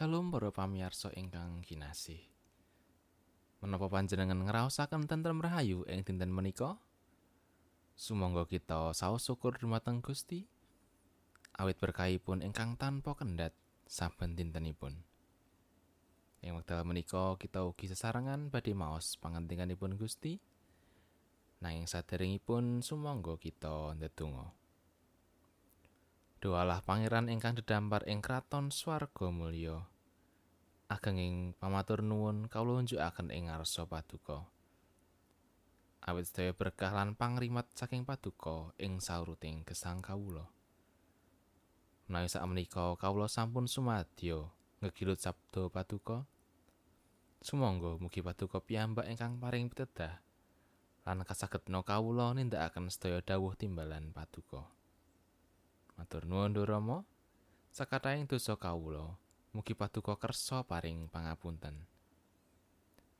Shalom para pamirsa ingkang kinasih. Menapa panjenengan ngraosaken tentrem rahayu ing dinten menika? Sumangga kita saos syukur dumateng Gusti. Awit berkahipun ingkang tanpa kendhat saben dintenipun. Ing wekdal menika kita ugi sesarengan badhe maos pangentinganipun Gusti. Nanging saderengipun sumangga kita ndedonga. Doalah pangeran ingkang dedampar ing kraton swarga mulya. Agenging pamatur nuwun kawula njukaken ing ngarsa paduka. Awit sedaya berkah lan pangrimat saking paduka ing sauruting gesang kawula. Menawi sakmenika kawula sampun sumadyo ngegilut sabda paduka. Sumangga mugi paduka piyambak ingkang paring pitedah lan kasagedna kawula nindakaken sedaya dawuh timbalan paduka. Matur nuwun Rama. Sakataing dosa kawula, mugi paduka kersa paring pangapunten.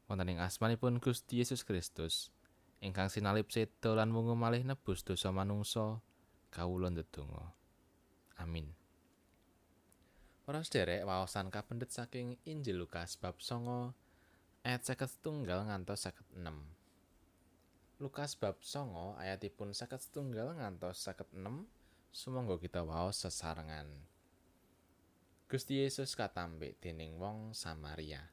Wonten ing asmanipun Gusti Yesus Kristus, ingkang sinalip seda lan wungu malih nebus dosa manungsa, kawula ndedonga. Amin. Para sederek waosan kapendet saking Injil Lukas bab 9 ayat 51 ngantos 56. Lukas bab 9 ayatipun 51 ngantos 56 Sumangga kita waos sesarengan. Gusti Yesus katampe dening wong Samaria.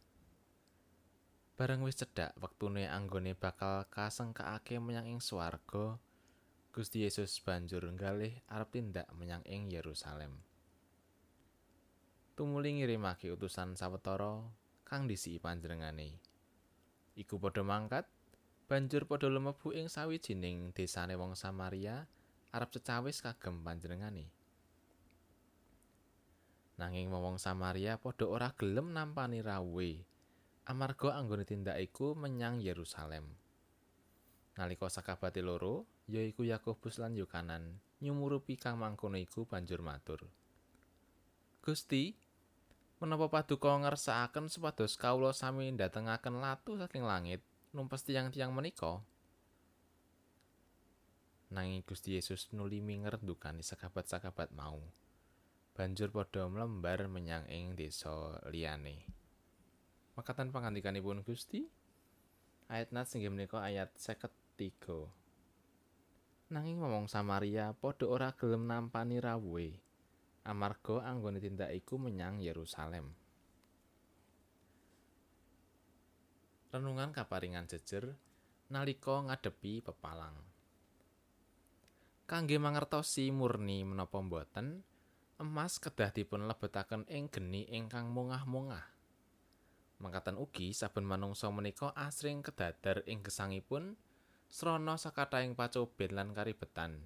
Bareng wis cedhak wektune anggone bakal kasengkaake menyang ing swarga, Gusti Yesus banjur nggalih arep tindak menyang ing Yerusalem. Tumuli ngirimake utusan sawetara kang disiki panjenengane. Iku padha mangkat, banjur padha lumebu ing sawijining desane wong Samaria arep cecawis kagem panjenengane. Nanging wong Samaria padha ora gelem nampani rawuhe amarga anggone tindak iku menyang Yerusalem. Nalika sakabate loro, yaiku Yakobus lan Yohanan, nyumurupi kang mangkono iku banjur matur. Gusti, menapa paduka ngersakaken supados kawula sami ndatengaken latu saking langit numpes tiang-tiang menika? Nanging Gusti Yesus nuli minger ndukani sakabat-sakabat mau. Banjur padha mlembar menyang ing desa liyane. Makatan pangandikanipun Gusti ayat nat sing menika ayat 53. Nanging momong Samaria padha ora gelem nampani rawuhe. Amarga anggone tindak iku menyang Yerusalem. Renungan kaparingan jejer nalika ngadepi pepalang. Kangge mangertosi murni menapa boten emas kedah dipun lebetaken ing geni ingkang mungah-mungah. Mangkatan ugi saben manungsa menika asring kedadar ing gesangipun srana sakathahing pacoben lan karibetan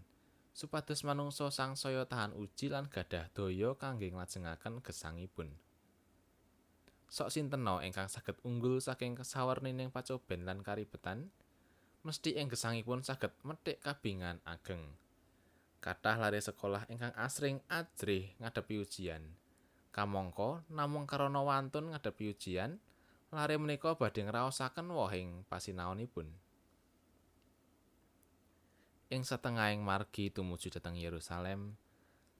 supados manungsa sangsaya tahan uji lan gadah daya kangge nglajengaken gesangipun. Sok sinteno ingkang saged unggul saking kesawernining pacoben lan karibetan mesti ing gesangipun saged methik kabingan ageng kathah lare sekolah ingkang asring ajrih ngadepi ujian. Kamangka namung karana wantun ngadepi ujian, lare menika badhe ngraosaken wohing pasinaonipun. Ing setengahing margi tumuju dhateng Yerusalem,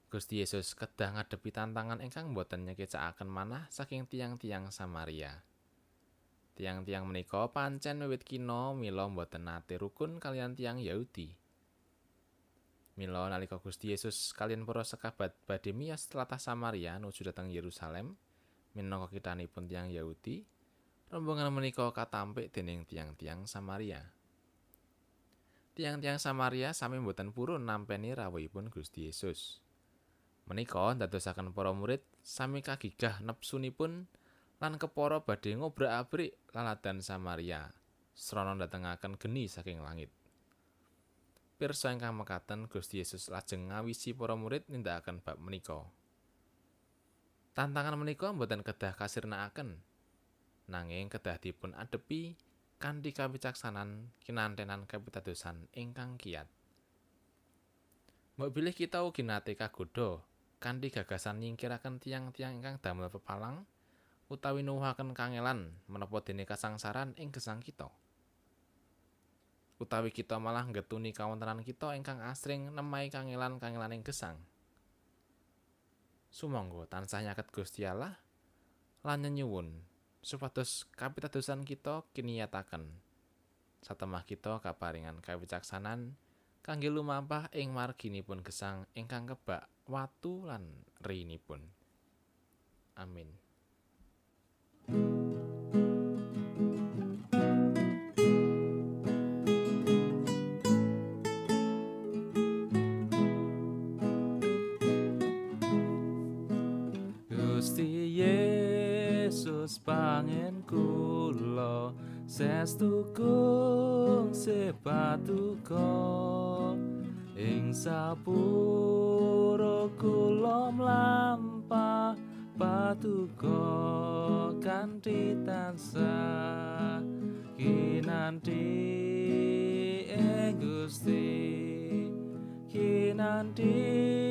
Gusti Yesus kedah ngadepi tantangan ingkang boten nyekecakaken manah saking tiang-tiang Samaria. Tiang-tiang menika pancen wiwit kina mila boten nate rukun kalian tiang Yahudi. Mila nalika Gusti Yesus kalian para sekabat badhe miyas tlatah Samaria nuju dhateng Yerusalem minangka kitanipun tiang Yahudi, rombongan menika katampik dening tiang-tiang Samaria. Tiang-tiang Samaria sami mboten purun nampeni rawuhipun Gusti Yesus. Menika ndadosaken para murid sami kagigah nepsunipun lan kepara badhe ngobrak-abrik laladan Samaria srana ndatengaken geni saking langit. Pirsa ingkang mekaten Gusti Yesus lajeng ngawisi para murid nindakaken bab menika. Tantangan menika boten kedah kasirnakaken, nanging kedah dipun adepi kanthi kawicaksanan kinantenan kapitadosan ingkang kiat. Mbok kita ugi nate kagodha kanthi gagasan nyingkiraken tiang-tiang ingkang damel pepalang utawi nuwuhaken kangelan menapa dene kasangsaran ing gesang kita. Utawi kita malah ngetuni kawontenan kita ingkang asring nemai kangelan-kangelaning gesang. Sumangga tansah nyaket Gusti Allah lan nyuwun supados kapitadosan kita kiniyataken satemah kita kaparingan kawicaksanan kangge lumampah ing marginipun gesang ingkang kebak watu lan rinipun amin Gusti Yesus pangen kula. Sestu kung sepatuko ing sapuro kula mlampah patuko kanthi tansah kinanti ing Gusti kinanti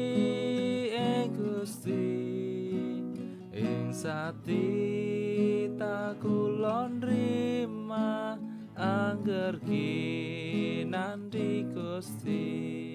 sati takulon rima angger kinanti Gusti